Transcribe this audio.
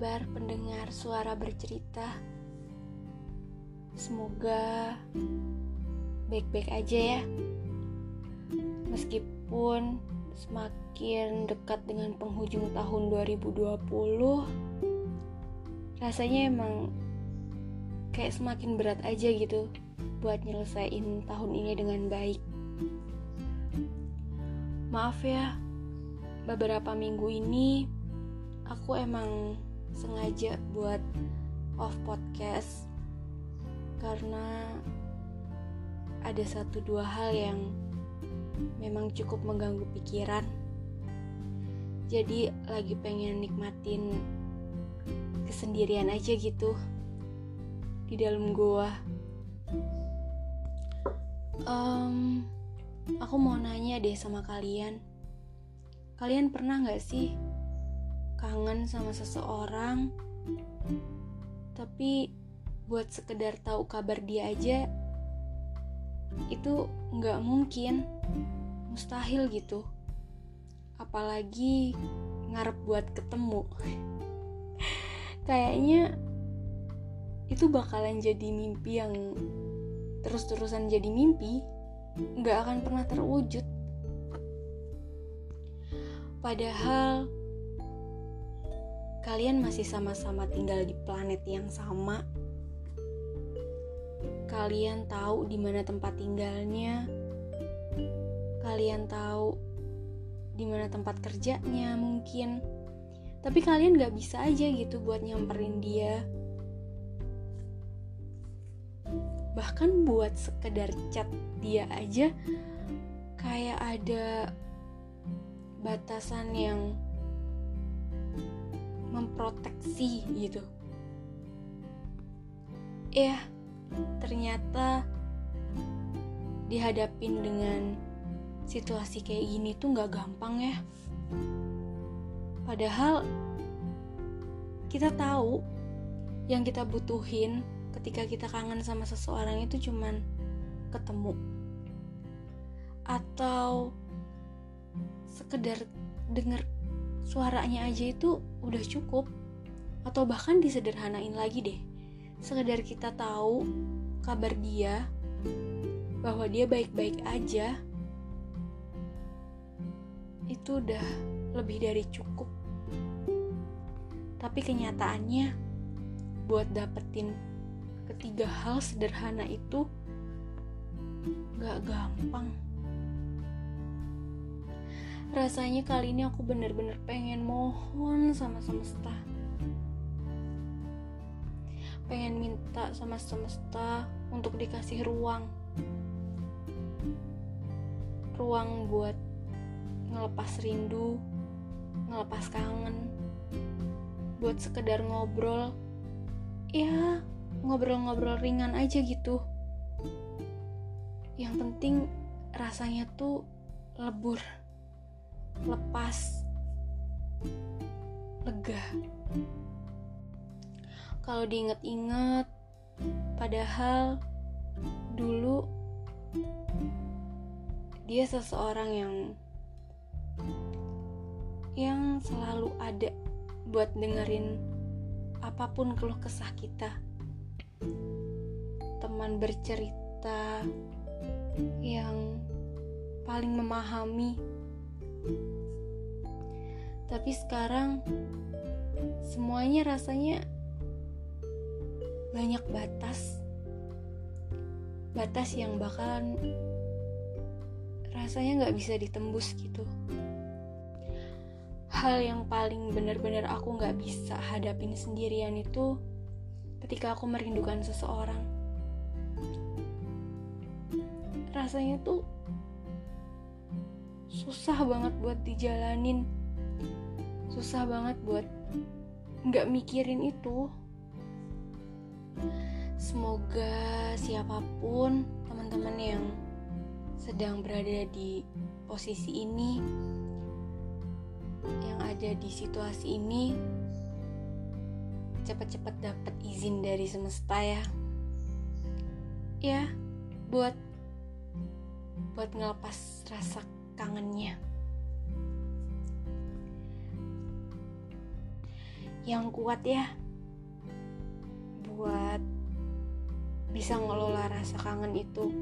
kabar pendengar suara bercerita? Semoga baik-baik aja ya. Meskipun semakin dekat dengan penghujung tahun 2020, rasanya emang kayak semakin berat aja gitu buat nyelesain tahun ini dengan baik. Maaf ya, beberapa minggu ini aku emang sengaja buat off podcast karena ada satu dua hal yang memang cukup mengganggu pikiran. Jadi lagi pengen nikmatin kesendirian aja gitu di dalam gua. Um, aku mau nanya deh sama kalian. Kalian pernah nggak sih kangen sama seseorang tapi buat sekedar tahu kabar dia aja itu nggak mungkin. Mustahil gitu. Apalagi ngarep buat ketemu. Kayaknya itu bakalan jadi mimpi yang terus-terusan jadi mimpi nggak akan pernah terwujud. Padahal kalian masih sama-sama tinggal di planet yang sama. Kalian tahu di mana tempat tinggalnya. Kalian tahu di mana tempat kerjanya mungkin. Tapi kalian gak bisa aja gitu buat nyamperin dia. Bahkan buat sekedar chat dia aja kayak ada batasan yang memproteksi gitu. Ya ternyata dihadapin dengan situasi kayak gini tuh nggak gampang ya. Padahal kita tahu yang kita butuhin ketika kita kangen sama seseorang itu cuman ketemu. Atau sekedar denger suaranya aja itu udah cukup. Atau bahkan disederhanain lagi deh. Sekedar kita tahu kabar dia bahwa dia baik-baik aja itu udah lebih dari cukup. Tapi kenyataannya buat dapetin ketiga hal sederhana itu gak gampang Rasanya kali ini aku bener-bener pengen mohon sama semesta. Pengen minta sama semesta untuk dikasih ruang. Ruang buat ngelepas rindu, ngelepas kangen, buat sekedar ngobrol. Ya, ngobrol-ngobrol ringan aja gitu. Yang penting rasanya tuh lebur lepas, lega. Kalau diinget-inget, padahal dulu dia seseorang yang yang selalu ada buat dengerin apa pun keluh kesah kita. Teman bercerita yang paling memahami tapi sekarang semuanya rasanya banyak batas. Batas yang bakalan rasanya nggak bisa ditembus gitu. Hal yang paling benar-benar aku nggak bisa hadapin sendirian itu ketika aku merindukan seseorang. Rasanya tuh susah banget buat dijalanin. Susah banget buat nggak mikirin itu. Semoga siapa pun teman-teman yang sedang berada di posisi ini yang ada di situasi ini cepat-cepat dapat izin dari semesta ya. Ya buat buat ngelepas rasa kangennya. yang kuat ya buat bisa ngelola rasa kangen itu